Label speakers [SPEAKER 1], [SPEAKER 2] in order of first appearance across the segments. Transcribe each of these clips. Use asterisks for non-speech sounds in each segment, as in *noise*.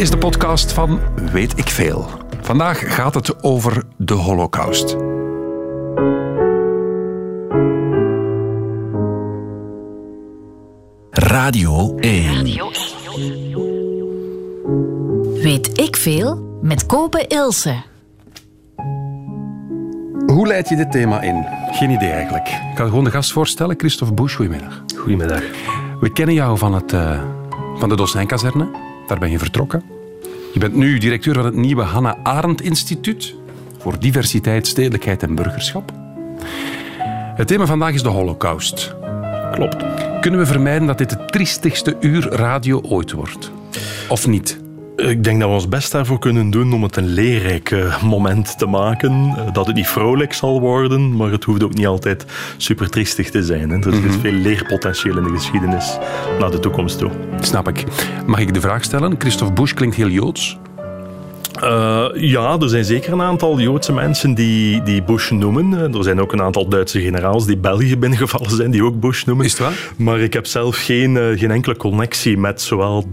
[SPEAKER 1] is de podcast van Weet ik Veel. Vandaag gaat het over de Holocaust.
[SPEAKER 2] Radio 1.
[SPEAKER 3] Weet ik veel met Kopen Ilse.
[SPEAKER 1] Hoe leid je dit thema in? Geen idee eigenlijk. Ik ga gewoon de gast voorstellen. Christophe Busch, goedemiddag.
[SPEAKER 4] Goedemiddag.
[SPEAKER 1] We kennen jou van, het, uh, van de Dossijnkazerne. Daar ben je vertrokken. Je bent nu directeur van het nieuwe Hannah Arendt Instituut voor diversiteit, stedelijkheid en burgerschap. Het thema vandaag is de Holocaust.
[SPEAKER 4] Klopt.
[SPEAKER 1] Kunnen we vermijden dat dit het triestigste uur radio ooit wordt? Of niet?
[SPEAKER 4] Ik denk dat we ons best daarvoor kunnen doen om het een leerrijk eh, moment te maken. Dat het niet vrolijk zal worden, maar het hoeft ook niet altijd super triestig te zijn. Hè. Er is veel leerpotentieel in de geschiedenis naar de toekomst toe.
[SPEAKER 1] Snap ik. Mag ik de vraag stellen? Christophe Busch klinkt heel Joods.
[SPEAKER 4] Uh, ja, er zijn zeker een aantal Joodse mensen die, die Bush noemen. Er zijn ook een aantal Duitse generaals die België *laughs* binnengevallen zijn, die ook Bush noemen.
[SPEAKER 1] Is het waar?
[SPEAKER 4] Maar ik heb zelf geen, uh, geen enkele connectie met zowel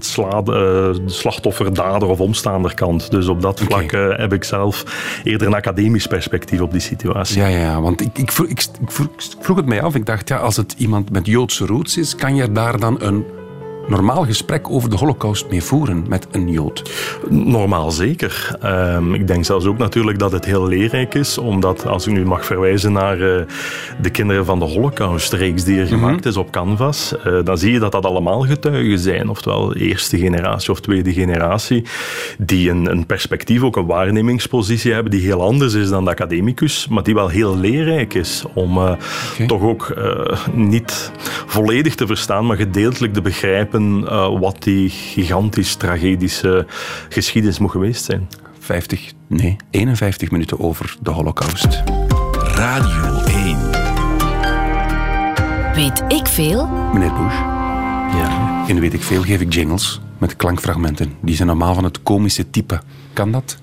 [SPEAKER 4] de uh, slachtoffer, dader of omstaanderkant. Dus op dat vlak okay. heb ik zelf eerder een academisch perspectief op die situatie.
[SPEAKER 1] Ja, ja, want ik, ik, vroeg, ik, ik, vroeg, ik vroeg het mij af. Ik dacht, ja, als het iemand met Joodse roots is, kan je daar dan een normaal gesprek over de Holocaust mee voeren met een Jood?
[SPEAKER 4] Normaal zeker. Um, ik denk zelfs ook natuurlijk dat het heel leerrijk is, omdat als ik nu mag verwijzen naar uh, de kinderen van de Holocaust-reeks die er mm -hmm. gemaakt is op Canvas, uh, dan zie je dat dat allemaal getuigen zijn, oftewel eerste generatie of tweede generatie, die een, een perspectief, ook een waarnemingspositie hebben die heel anders is dan de academicus, maar die wel heel leerrijk is om okay. toch ook niet volledig te verstaan, maar gedeeltelijk te begrijpen uh, wat die gigantisch tragedische geschiedenis moet geweest zijn.
[SPEAKER 1] 50, nee, 51 minuten over de Holocaust.
[SPEAKER 2] Radio 1.
[SPEAKER 3] Weet ik veel?
[SPEAKER 1] Meneer Bush.
[SPEAKER 4] Ja.
[SPEAKER 1] In Weet ik veel geef ik jingles met klankfragmenten. Die zijn normaal van het komische type. Kan dat?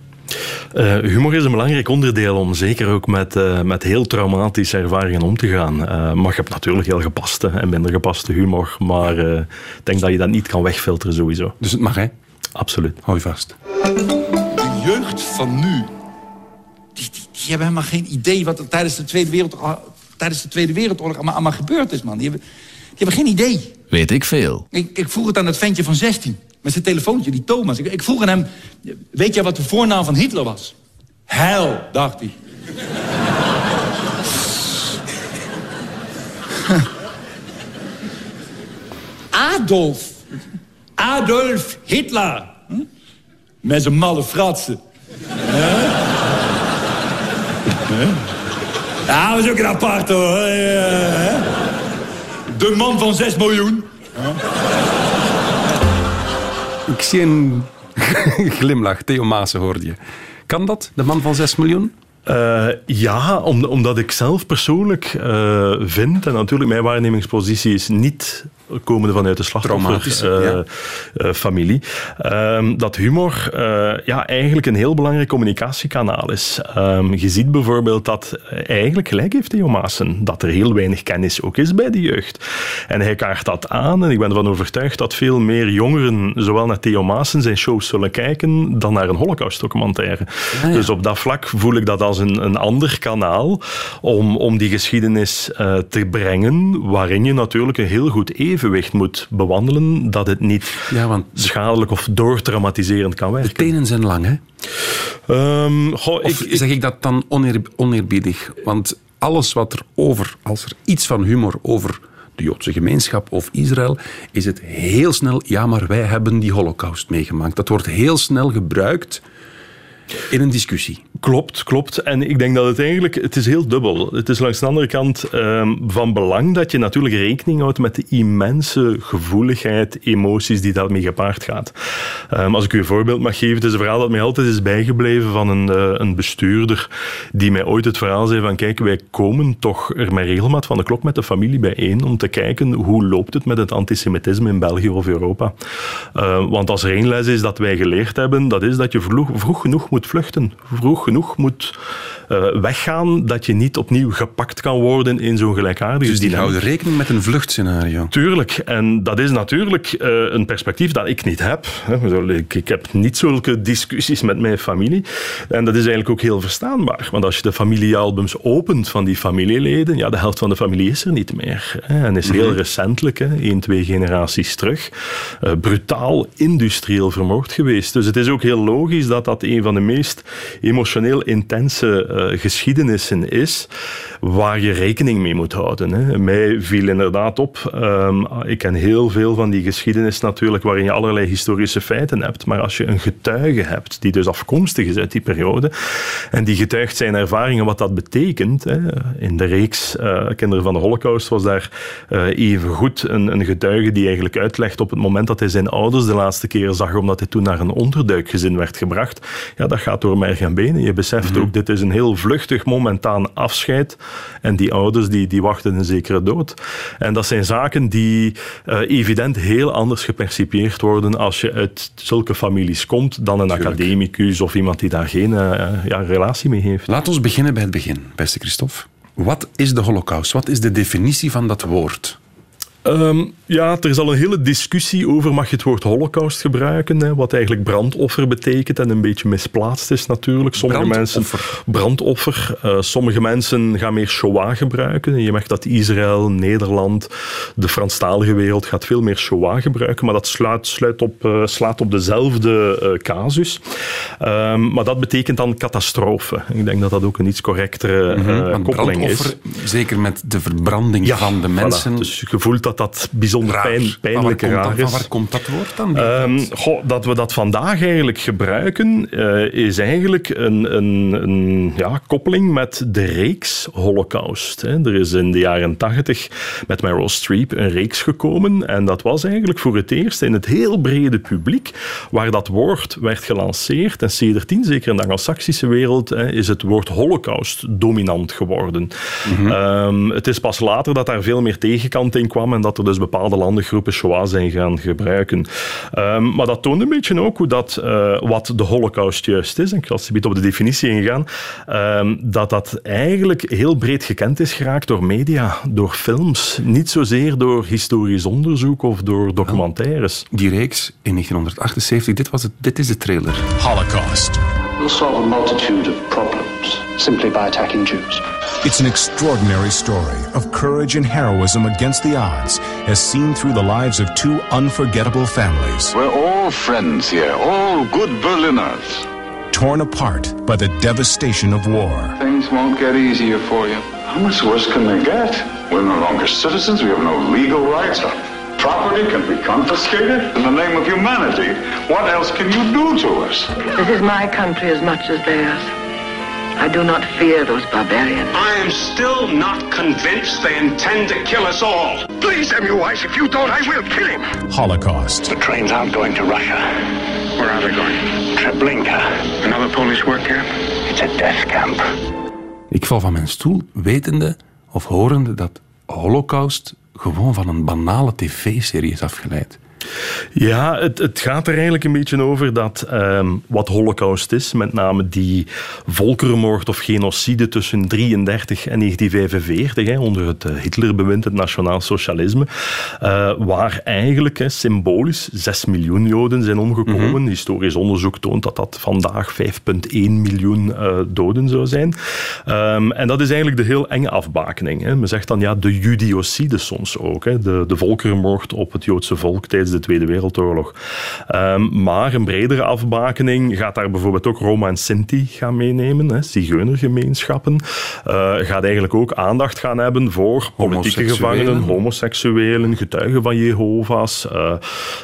[SPEAKER 4] Uh, humor is een belangrijk onderdeel om zeker ook met, uh, met heel traumatische ervaringen om te gaan. Uh, maar je hebt natuurlijk heel gepaste en minder gepaste humor. Maar ik denk dat je dat niet kan wegfilteren sowieso.
[SPEAKER 1] Dus het mag, hè?
[SPEAKER 4] Absoluut.
[SPEAKER 1] Hou je vast.
[SPEAKER 5] De jeugd van nu, die, die, die hebben helemaal geen idee wat er tijdens de Tweede Wereldoorlog, tijdens de Tweede Wereldoorlog allemaal, allemaal gebeurd is, man. Die hebben, die hebben geen idee.
[SPEAKER 2] Weet ik veel.
[SPEAKER 5] Ik, ik vroeg het aan het ventje van 16. Met zijn telefoontje, die Thomas. Ik, ik vroeg aan hem, weet jij wat de voornaam van Hitler was? Hel, dacht hij. *laughs* Adolf. Adolf Hitler. Hm? Met zijn malle fratsen. Ja, dat was ook een apart hoor. De man van 6 miljoen.
[SPEAKER 1] Ik zie een *laughs* glimlach. Theo Maassen hoorde je. Kan dat, de man van 6 miljoen?
[SPEAKER 4] Uh, ja, om, omdat ik zelf persoonlijk uh, vind, en natuurlijk mijn waarnemingspositie is niet komende vanuit de slachtofferfamilie, uh, ja. uh, dat humor ja, eigenlijk een heel belangrijk communicatiekanaal is. Um, je ziet bijvoorbeeld dat eigenlijk gelijk heeft Theo Maassen, dat er heel weinig kennis ook is bij de jeugd. En hij kaart dat aan en ik ben ervan overtuigd dat veel meer jongeren zowel naar Theo Maassen zijn shows zullen kijken dan naar een holocaustdocumentaire. Ja, ja. Dus op dat vlak voel ik dat als een, een ander kanaal om, om die geschiedenis te brengen, waarin je natuurlijk een heel goed evenwicht moet bewandelen, dat het niet
[SPEAKER 1] ja, want
[SPEAKER 4] schadelijk of doortraumatiserend kan werken.
[SPEAKER 1] De tenen zijn lang, hè?
[SPEAKER 4] Um, goh,
[SPEAKER 1] of
[SPEAKER 4] ik,
[SPEAKER 1] zeg ik dat dan oneer, oneerbiedig? Want alles wat er over, als er iets van humor over de Joodse gemeenschap of Israël, is het heel snel, ja, maar wij hebben die holocaust meegemaakt. Dat wordt heel snel gebruikt in een discussie.
[SPEAKER 4] Klopt, klopt. En ik denk dat het eigenlijk, het is heel dubbel. Het is langs de andere kant um, van belang dat je natuurlijk rekening houdt met de immense gevoeligheid, emoties die daarmee gepaard gaat. Um, als ik u een voorbeeld mag geven, het is een verhaal dat mij altijd is bijgebleven van een, uh, een bestuurder die mij ooit het verhaal zei van kijk, wij komen toch er met regelmaat van de klok met de familie bijeen om te kijken hoe loopt het met het antisemitisme in België of Europa. Uh, want als er één les is dat wij geleerd hebben, dat is dat je vroeg, vroeg genoeg moet vluchten. Vroeg genoeg moet eh, weggaan dat je niet opnieuw gepakt kan worden in zo'n gelijkaardige
[SPEAKER 1] Dus die
[SPEAKER 4] dynamiek.
[SPEAKER 1] houden rekening met een vluchtscenario.
[SPEAKER 4] Tuurlijk, en dat is natuurlijk eh, een perspectief dat ik niet heb. Ik, ik heb niet zulke discussies met mijn familie. En dat is eigenlijk ook heel verstaanbaar. Want als je de familiealbums opent van die familieleden, ja, de helft van de familie is er niet meer. Hè. En is heel recentelijk, hè, één, twee generaties terug, eh, brutaal industrieel vermoord geweest. Dus het is ook heel logisch dat dat een van de meest emotioneel intense geschiedenissen is waar je rekening mee moet houden. Hè. Mij viel inderdaad op, ehm, ik ken heel veel van die geschiedenis natuurlijk waarin je allerlei historische feiten hebt, maar als je een getuige hebt die dus afkomstig is uit die periode en die getuigt zijn ervaringen wat dat betekent, hè. in de reeks eh, Kinderen van de Holocaust was daar eh even goed een, een getuige die eigenlijk uitlegt op het moment dat hij zijn ouders de laatste keer zag, omdat hij toen naar een onderduikgezin werd gebracht. Ja, dat gaat door merg en benen. Je beseft ook, dit is een heel vluchtig, momentaan afscheid. En die ouders die, die wachten een zekere dood. En dat zijn zaken die eh, evident heel anders gepercipieerd worden als je uit zulke families komt dan een academicus of iemand die daar geen eh, ja, relatie mee heeft.
[SPEAKER 1] Laat ons beginnen bij het begin, beste Christophe. Wat is de holocaust? Wat is de definitie van dat woord?
[SPEAKER 4] Ehm, ja, er is al een hele discussie over mag je het woord holocaust gebruiken, hè, wat eigenlijk brandoffer betekent en een beetje misplaatst is natuurlijk. Sommige
[SPEAKER 1] Brandoffer.
[SPEAKER 4] mensen brandoffer. Eh, sommige mensen gaan meer Shoah gebruiken. Je merkt dat Israël, Nederland, de Franstalige wereld gaat veel meer Shoah gebruiken, maar dat sluit, sluit op, eh, slaat op dezelfde eh, casus. Ehm, maar dat betekent dan catastrofe. Ik denk dat dat ook een iets correctere
[SPEAKER 1] Want
[SPEAKER 4] koppeling is.
[SPEAKER 1] zeker met de verbranding van de
[SPEAKER 4] voilà.
[SPEAKER 1] mensen.
[SPEAKER 4] Dus je voelt dat dat bijzonder pijn,
[SPEAKER 1] waar
[SPEAKER 4] pijnlijk raar
[SPEAKER 1] Van
[SPEAKER 4] is.
[SPEAKER 1] waar komt dat woord dan?
[SPEAKER 4] Ehm, goh, dat we dat vandaag eigenlijk gebruiken, eh, is eigenlijk een, een, een ja, koppeling met de reeks Holocaust. Hè. Er is in de jaren tachtig met Meryl Streep een reeks gekomen en dat was eigenlijk voor het eerst in het heel brede publiek waar dat woord werd gelanceerd. En sedertien, zeker in de Anglo-Saxische wereld, hè, is het woord Holocaust dominant geworden. Ehm, het is pas later dat daar veel meer tegenkant in kwam en dat er dus bepaalde landengroepen Shoah zijn gaan gebruiken. Ehm, maar dat toont een beetje ook hoe dat, eh, wat de Holocaust juist is. En ik zal eens op de definitie ingaan. ehm, dat dat eigenlijk heel breed gekend is geraakt door media, door films. Niet zozeer door historisch onderzoek of door documentaires.
[SPEAKER 1] Die reeks in 1978, dit, was het, dit is de trailer.
[SPEAKER 6] Holocaust.
[SPEAKER 7] We'll solve a multitude of problems simply by attacking Jews.
[SPEAKER 6] It's an extraordinary story of courage and heroism against the odds, as seen through the lives of two unforgettable families,
[SPEAKER 8] We're all friends here, all good Berliners.
[SPEAKER 6] torn apart by the devastation of war.
[SPEAKER 8] Things won't get easier for you. How much worse can they get? We're no longer citizens, we have no legal rights. Our property can be confiscated. In the name of humanity, what else can you do to us?
[SPEAKER 9] This is my country as much as theirs. I do not fear those barbarians.
[SPEAKER 10] I am still not convinced they intend to kill us all.
[SPEAKER 8] Please, Semmelweis, if you don't, I will kill him.
[SPEAKER 6] Holocaust.
[SPEAKER 7] The trains aren't going to Russia.
[SPEAKER 10] Where are they going?
[SPEAKER 7] Treblinka.
[SPEAKER 10] Another Polish work camp?
[SPEAKER 7] It's a death camp.
[SPEAKER 1] Ik val van mijn stoel, wetende of horende dat Holocaust gewoon van een banale tv-serie is afgeleid.
[SPEAKER 4] Ja, het, het gaat er eigenlijk een beetje over dat ehm, wat holocaust is, met name die volkerenmoord of genocide tussen 33 en 1945, hè, onder het eh, Hitlerbewind, het nationaal socialisme, eh, waar eigenlijk hè, symbolisch 6 miljoen Joden zijn omgekomen. Historisch onderzoek toont dat dat vandaag 5,1 miljoen eh, doden zou zijn. Ehm, en dat is eigenlijk de heel enge afbakening. Hè. Men zegt dan ja, de judiocide soms ook, hè, de, de volkerenmoord op het Joodse volk tijdens de Tweede Wereldoorlog. Ehm, maar een bredere afbakening gaat daar bijvoorbeeld ook Roma en Sinti gaan meenemen, hè, zigeunergemeenschappen. Eh, gaat eigenlijk ook aandacht gaan hebben voor politieke gevangenen, homoseksuelen, getuigen van Jehovah's, eh,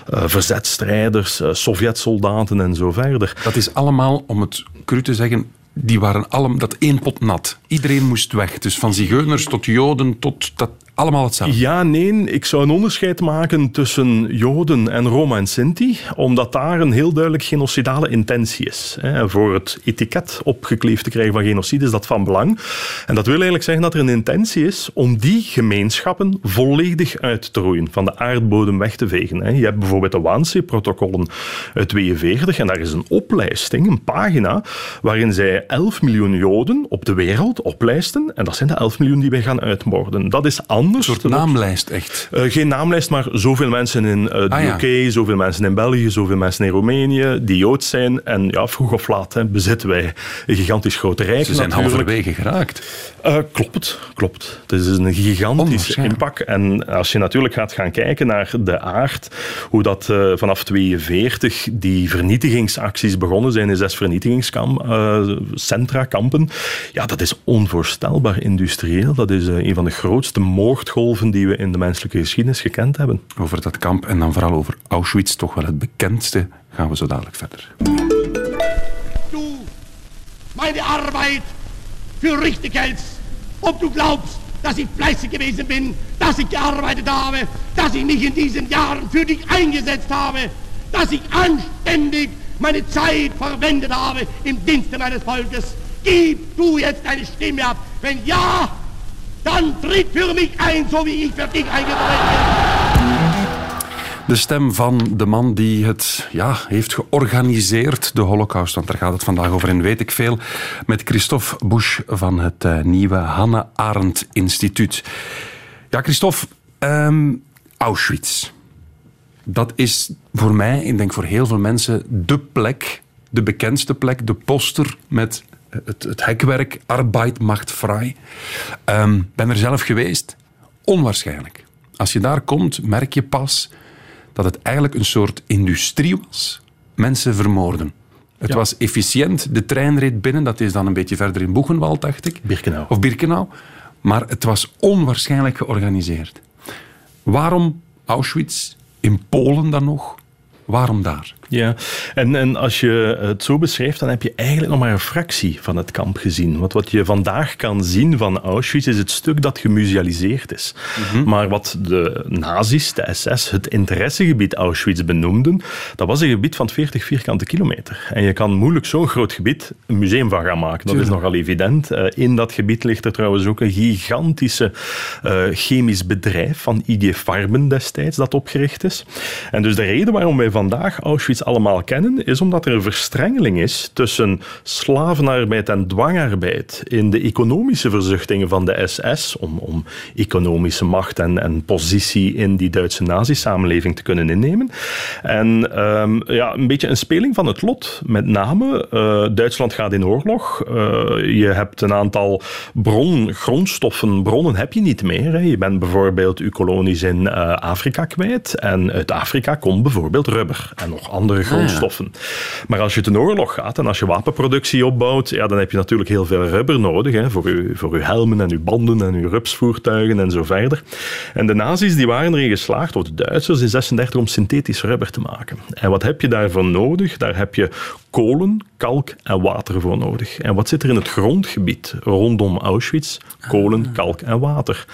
[SPEAKER 4] eh, verzetstrijders, Sovjetsoldaten en zo verder.
[SPEAKER 1] Dat is allemaal, om het cru te zeggen, die waren allemaal dat één pot nat. Iedereen moest weg. Dus van zigeuners tot joden tot dat allemaal hetzelfde?
[SPEAKER 4] Ja, nee. Ik zou een onderscheid maken tussen Joden en Roma en Sinti, omdat daar een heel duidelijk genocidale intentie is. Voor het etiket opgekleefd te krijgen van genocide is dat van belang. En dat wil eigenlijk zeggen dat er een intentie is om die gemeenschappen volledig uit te roeien, van de aardbodem weg te vegen. Je hebt bijvoorbeeld de Wannsee-protocollen uit 42 en daar is een oplijsting, een pagina, waarin zij 11 miljoen Joden op de wereld oplijsten. En dat zijn de 11 miljoen die wij gaan uitmoorden. Dat is anders.
[SPEAKER 1] Een soort naamlijst, echt?
[SPEAKER 4] Uh, geen naamlijst, maar zoveel mensen in uh, de ah, UK, ja. zoveel mensen in België, zoveel mensen in Roemenië, die Joods zijn. En ja, vroeg of laat hè, bezitten wij een gigantisch grote rijk.
[SPEAKER 1] Ze zijn
[SPEAKER 4] natuurlijk.
[SPEAKER 1] halverwege geraakt.
[SPEAKER 4] Uh, klopt, klopt. Het is een gigantische impact. En als je natuurlijk gaat gaan kijken naar de aard, hoe dat vanaf 42 die vernietigingsacties begonnen zijn in zes vernietigingscentra, kampen, ja, dat is onvoorstelbaar industrieel. Dat is een van de grootste moordgolven die we in de menselijke geschiedenis gekend hebben.
[SPEAKER 1] Over dat kamp en dan vooral over Auschwitz, toch wel het bekendste, gaan we zo dadelijk verder.
[SPEAKER 11] Du, meine Arbeit für richtig hältst, ob du glaubst, dass ich fleißig gewesen bin, dass ich gearbeitet habe, dass ich mich in diesen Jahren für dich eingesetzt habe, dass ich anständig meine Zeit verwendet habe im Dienste meines Volkes. Gib du jetzt deine Stimme ab. Wenn ja, dann tritt für mich ein, so wie ich für dich.
[SPEAKER 1] De stem van de man die het ja, heeft georganiseerd, de Holocaust. Want daar gaat het vandaag over en weet ik veel. Met Christophe Busch van het uh, nieuwe Hannah Arendt Instituut. Ja, Christophe, um, Auschwitz. Dat is voor mij, ik denk voor heel veel mensen, de plek, de bekendste plek, de poster met het, het hekwerk Arbeid macht vrij. Um, ben er zelf geweest. Onwaarschijnlijk. Als je daar komt, merk je pas dat het eigenlijk een soort industrie was. Mensen vermoorden. Het ja. was efficiënt. De trein reed binnen. Dat is dan een beetje verder in Boegenwald, dacht ik.
[SPEAKER 4] Birkenau.
[SPEAKER 1] Of Birkenau. Maar het was onwaarschijnlijk georganiseerd. Waarom Auschwitz? In Polen dan nog? Waarom daar?
[SPEAKER 4] Ja, en, en als je het zo beschrijft, dan heb je eigenlijk nog maar een fractie van het kamp gezien. Want wat je vandaag kan zien van Auschwitz is het stuk dat gemusealiseerd is. Mm -hmm. Maar wat de nazi's, de SS, het interessegebied Auschwitz benoemden, dat was een gebied van 40 vierkante kilometer. En je kan moeilijk zo'n groot gebied een museum van gaan maken. Dat Tuurlijk. is nogal evident. Uh, in dat gebied ligt er trouwens ook een gigantische uh, chemisch bedrijf van IG Farben destijds dat opgericht is. En dus de reden waarom wij vandaag Auschwitz allemaal kennen, is omdat er een verstrengeling is tussen slavenarbeid en dwangarbeid in de economische verzuchtingen van de SS om, om economische macht en, en positie in die Duitse nazi-samenleving te kunnen innemen. En um, ja, een beetje een speling van het lot. Met name, uh, Duitsland gaat in oorlog. Uh, je hebt een aantal bron, grondstoffen, bronnen heb je niet meer. Hè. Je bent bijvoorbeeld je kolonies in uh, Afrika kwijt. En uit Afrika komt bijvoorbeeld rubber en nog andere grondstoffen. Ah, ja. Maar als je ten oorlog gaat en als je wapenproductie opbouwt, ja, dan heb je natuurlijk heel veel rubber nodig hè, voor, je, voor je helmen en je banden en je rupsvoertuigen en zo verder. En de nazi's die waren erin geslaagd, of de Duitsers in 36 om synthetisch rubber te maken. En wat heb je daarvoor nodig? Daar heb je kolen, kalk en water voor nodig. En wat zit er in het grondgebied rondom Auschwitz? Kolen, kalk en water.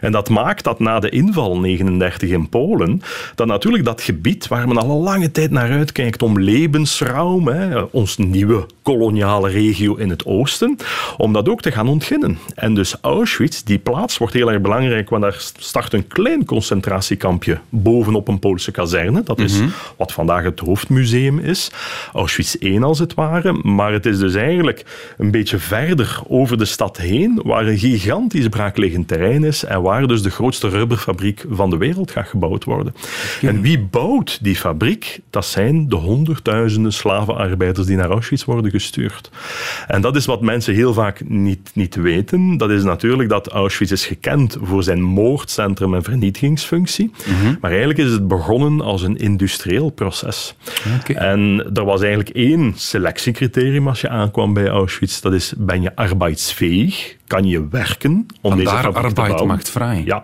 [SPEAKER 4] En dat maakt dat na de inval 39 in Polen, dat natuurlijk dat gebied waar men al een lange tijd naar uitkijkt om Lebensraum, hè, ons nieuwe koloniale regio in het oosten, om dat ook te gaan ontginnen. En dus Auschwitz, die plaats wordt heel erg belangrijk, want daar start een klein concentratiekampje bovenop een Poolse kazerne. Dat is mm -hmm. wat vandaag het hoofdmuseum is. Auschwitz 1 als het ware. Maar het is dus eigenlijk een beetje verder over de stad heen, waar een gigantisch braakliggend terrein is en waar dus de grootste rubberfabriek van de wereld gaat gebouwd worden. Okay. En wie bouwt die fabriek? Dat zijn de honderdduizenden slavenarbeiders die naar Auschwitz worden gestuurd. En dat is wat mensen heel vaak niet, niet weten. Dat is natuurlijk dat Auschwitz is gekend voor zijn moordcentrum en vernietigingsfunctie. Mm -hmm. Maar eigenlijk is het begonnen als een industrieel proces. Okay. En er was eigenlijk één selectiecriterium als je aankwam bij Auschwitz. Dat is, ben je arbeidsfähig? Kan je werken om deze
[SPEAKER 1] Vandaar
[SPEAKER 4] te
[SPEAKER 1] arbeid
[SPEAKER 4] bouwen.
[SPEAKER 1] macht vrij.
[SPEAKER 4] Ja.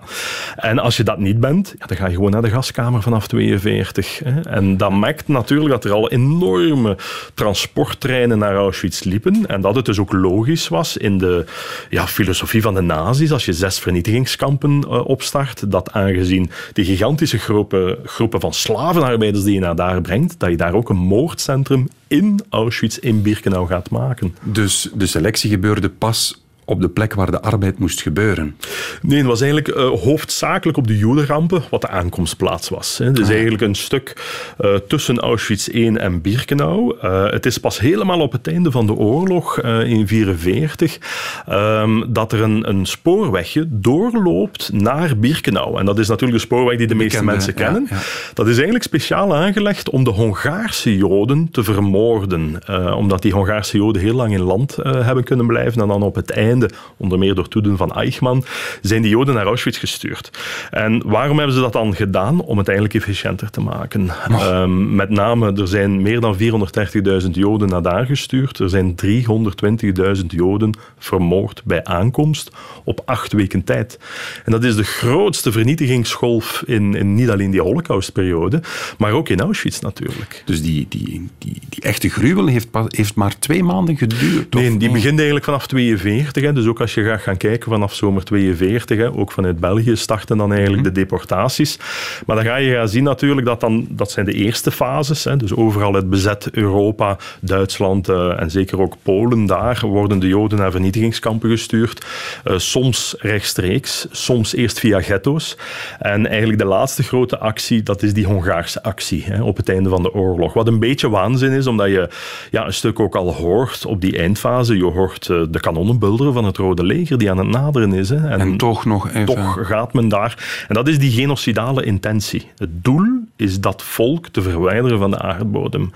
[SPEAKER 4] En als je dat niet bent, ja, dan ga je gewoon naar de gaskamer vanaf 42. Hè. En dat maakt natuurlijk dat er al enorme transporttreinen naar Auschwitz liepen. En dat het dus ook logisch was in de ja, filosofie van de nazi's, als je zes vernietigingskampen eh, opstart, dat aangezien die gigantische groepen, groepen van slavenarbeiders die je naar daar brengt, dat je daar ook een moordcentrum in Auschwitz, in Birkenau gaat maken.
[SPEAKER 1] Dus de selectie gebeurde pas op de plek waar de arbeid moest gebeuren.
[SPEAKER 4] Nee, het was eigenlijk eh, hoofdzakelijk op de Jodenrampen wat de aankomstplaats was. Hè. Het is
[SPEAKER 1] Ah.
[SPEAKER 4] eigenlijk een stuk eh, tussen Auschwitz 1 en Birkenau. Eh, het is pas helemaal op het einde van de oorlog, in 1944, ehm, dat er een, een spoorwegje doorloopt naar Birkenau. En dat is natuurlijk de spoorweg die de meeste
[SPEAKER 1] Bekende,
[SPEAKER 4] mensen kennen.
[SPEAKER 1] ja.
[SPEAKER 4] Dat is eigenlijk speciaal aangelegd om de Hongaarse Joden te vermoorden. Omdat die Hongaarse Joden heel lang in land hebben kunnen blijven. En dan op het einde, onder meer door toedoen van Eichmann, zijn die Joden naar Auschwitz gestuurd. En waarom hebben ze dat dan gedaan? Om het eigenlijk efficiënter te maken. Ehm, met name, er zijn meer dan 430.000 Joden naar daar gestuurd. Er zijn 320.000 Joden vermoord bij aankomst op acht weken tijd. En dat is de grootste vernietigingsgolf in, in niet alleen die holocaustperiode, maar ook in Auschwitz natuurlijk.
[SPEAKER 1] Dus die, die, die, die echte gruwel heeft, heeft maar twee maanden geduurd.
[SPEAKER 4] Nee,
[SPEAKER 1] of-
[SPEAKER 4] die begint eigenlijk vanaf 42. Hè. Dus ook als je gaat gaan kijken vanaf zomer 42, hè, ook vanuit België starten dan eigenlijk de deportaties. Maar dan ga je gaan zien natuurlijk dat dan, dat zijn de eerste fases. Hè. Dus overal het bezet Europa, Duitsland eh, en zeker ook Polen. Daar worden de Joden naar vernietigingskampen gestuurd. Eh, soms rechtstreeks, soms eerst via ghetto's. En eigenlijk de laatste grote actie, dat is die Hongaarse actie hè, op het einde van de oorlog. Wat een beetje waanzin is, omdat je ja, een stuk ook al hoort op die eindfase. Je hoort eh, de kanonnen van het Rode Leger die aan het naderen is. Hè.
[SPEAKER 1] En toch nog even...
[SPEAKER 4] Toch gaat men daar. En dat is die genocidale intentie. Het doel is dat volk te verwijderen van de aardbodem.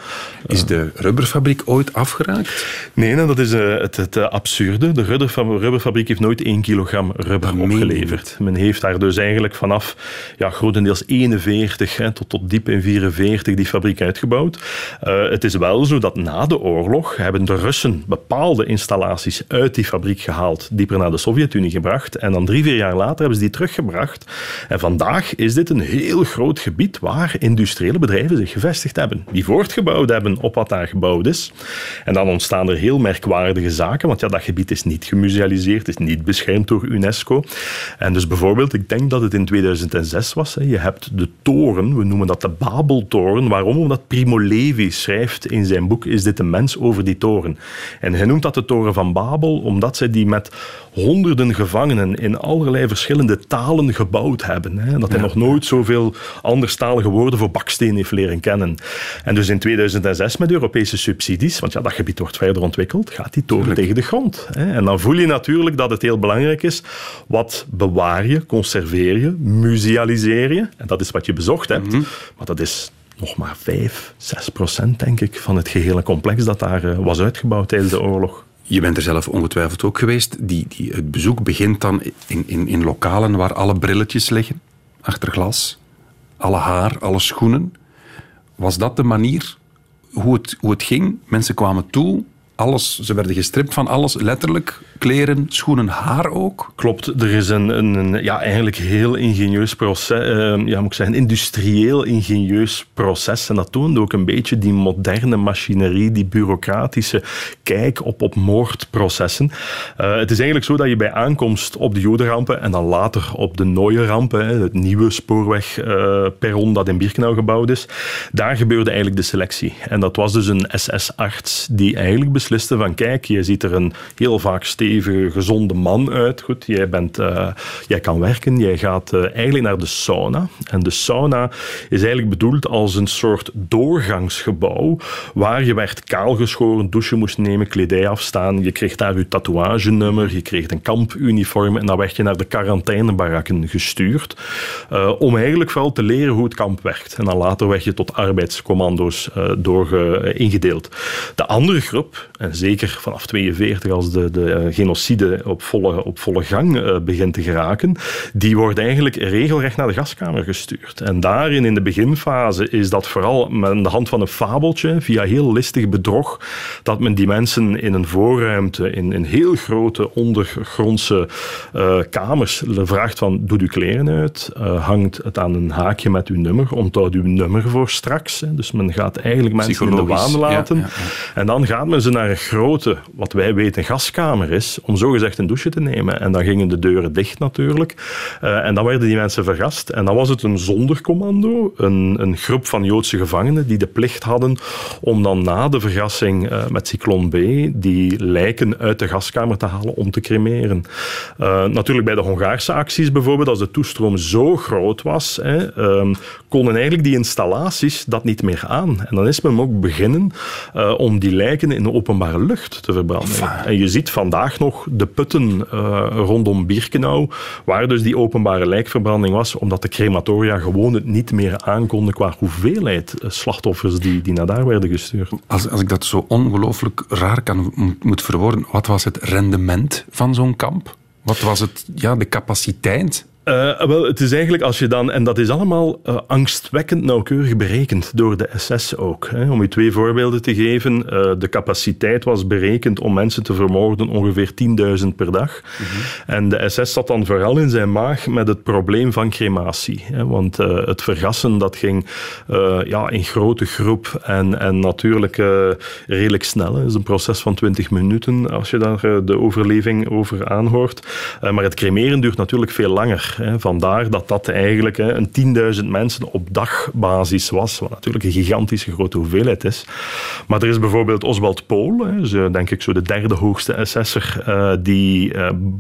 [SPEAKER 1] Is de rubberfabriek ooit afgeraakt?
[SPEAKER 4] Nee, nee, dat is eh, het, het eh, absurde. De rubberfa- rubberfabriek heeft nooit één kilogram rubber opgeleverd. Men heeft daar dus eigenlijk vanaf ja, grotendeels 41 hè, tot, tot diep in 44 die fabriek uitgebouwd. Eh, het is wel zo dat na de oorlog hebben de Russen bepaalde installaties uit die fabriek gehaald, dieper naar de Sovjet-Unie gebracht. En dan drie, vier jaar later hebben ze die teruggebracht. En vandaag is dit een heel groot gebied waar industriële bedrijven zich gevestigd hebben. Die voortgebouwd hebben op wat daar gebouwd is. En dan ontstaan er heel merkwaardige zaken, want ja, dat gebied is niet gemusealiseerd, is niet beschermd door UNESCO. En dus bijvoorbeeld, ik denk dat het in 2006 was, hè, je hebt de toren, we noemen dat de Babeltoren. Waarom? Omdat Primo Levi schrijft in zijn boek Is dit een mens over die toren? En hij noemt dat de toren van Babel, omdat zij die met honderden gevangenen in allerlei verschillende talen gebouwd hebben. Hè. Dat hij nog nooit zoveel anderstalige woorden voor baksteen heeft leren kennen. En dus in 2006 met Europese subsidies, want ja, dat gebied wordt verder ontwikkeld, gaat die toren tegen de grond. Hè. En dan voel je natuurlijk dat het heel belangrijk is, wat bewaar je, conserveer je, musealiseer je. En dat is wat je bezocht hebt. Maar dat is nog maar 5, 6 procent, denk ik, van het gehele complex dat daar eh, was uitgebouwd tijdens de oorlog.
[SPEAKER 1] Je bent er zelf ongetwijfeld ook geweest. Die, die, het bezoek begint dan in, in, in lokalen waar alle brilletjes liggen, achter glas. Alle haar, alle schoenen. Was dat de manier hoe het, hoe het ging? Mensen kwamen toe, alles, ze werden gestript van alles, letterlijk. Kleren, schoenen, haar ook.
[SPEAKER 4] Klopt, er is een, een, ja, eigenlijk heel ingenieus proces, eh, ja, moet ik zeggen, industrieel ingenieus proces. En dat toonde ook een beetje die moderne machinerie, die bureaucratische kijk op, op moordprocessen. Eh, het is eigenlijk zo dat je bij aankomst op de Jodenrampen en dan later op de Nooie-rampen, hè, het nieuwe spoorwegperron dat in Birkenau gebouwd is, daar gebeurde eigenlijk de selectie. En dat was dus een SS-arts die eigenlijk besliste van kijk, je ziet er een heel vaak stevige, gezonde man uit. Goed, jij, bent, eh, jij kan werken, jij gaat eh, eigenlijk naar de sauna. En de sauna is eigenlijk bedoeld als een soort doorgangsgebouw waar je werd kaalgeschoren, douchen moest nemen, kledij afstaan. Je kreeg daar je tatoeagenummer, je kreeg een kampuniform en dan werd je naar de quarantainebarakken gestuurd. eh, om eigenlijk vooral te leren hoe het kamp werkt. En dan later werd je tot arbeidscommando's door, ingedeeld. De andere groep en zeker vanaf 42 als de, de genocide op volle, op volle gang uh, begint te geraken, die worden eigenlijk regelrecht naar de gaskamer gestuurd. En daarin, in de beginfase, is dat vooral met de hand van een fabeltje, via heel listig bedrog, dat men die mensen in een voorruimte, in, in heel grote ondergrondse uh, kamers, vraagt van, doe uw kleren uit, hangt het aan een haakje met uw nummer, onthoud uw nummer voor straks. Hè. Dus men gaat eigenlijk mensen in de waan laten. Ja, ja, ja. En dan gaat men ze naar een grote, wat wij weten, gaskamer is, om zogezegd een douche te nemen. En dan gingen de deuren dicht natuurlijk. Uh, en dan werden die mensen vergast. En dan was het een zondercommando, een, een groep van Joodse gevangenen die de plicht hadden om dan na de vergassing uh, met Cyclone B die lijken uit de gaskamer te halen om te cremeren. Uh, natuurlijk bij de Hongaarse acties bijvoorbeeld, als de toestroom zo groot was, hè, konden eigenlijk die installaties dat niet meer aan. En dan is men ook beginnen om die lijken in de openbare lucht te verbranden. En je ziet vandaag nog de putten uh, rondom Birkenau, waar dus die openbare lijkverbranding was, omdat de crematoria gewoon het niet meer aankonden qua hoeveelheid slachtoffers die, die naar daar werden gestuurd.
[SPEAKER 1] Als, als ik dat zo ongelooflijk raar kan moet verwoorden, wat was het rendement van zo'n kamp? Wat was het, ja, de capaciteit?
[SPEAKER 4] Uh, wel, het is eigenlijk als je dan, en dat is allemaal uh, angstwekkend nauwkeurig berekend door de SS ook. Hè. Om je twee voorbeelden te geven, uh, de capaciteit was berekend om mensen te vermoorden ongeveer 10.000 per dag. Mm -hmm. En de SS zat dan vooral in zijn maag met het probleem van crematie. Hè. Want het vergassen dat ging ja, in grote groep en, en natuurlijk redelijk snel. Het is een proces van 20 minuten als je daar de overleving over aanhoort. maar het cremeren duurt natuurlijk veel langer. Vandaar dat dat eigenlijk een 10.000 mensen op dagbasis was, wat natuurlijk een gigantische grote hoeveelheid is. Maar er is bijvoorbeeld Oswald Pool, denk ik zo de derde hoogste SS'er, die